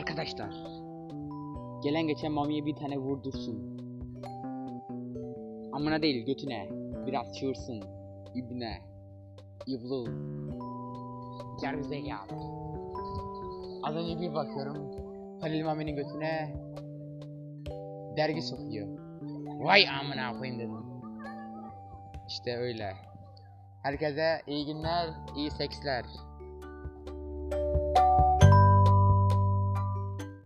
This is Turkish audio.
Arkadaşlar, Gelen geçen mamiye bir tane vurdursun. Amına değil götüne. Biraz çığırsın. İbne. İblu. Gerizekalı. Az önce bir bakıyorum. Halil Mami'nin götüne dergi sokuyor. Vay amına koyayım dedim. İşte öyle. Herkese iyi günler, iyi seksler.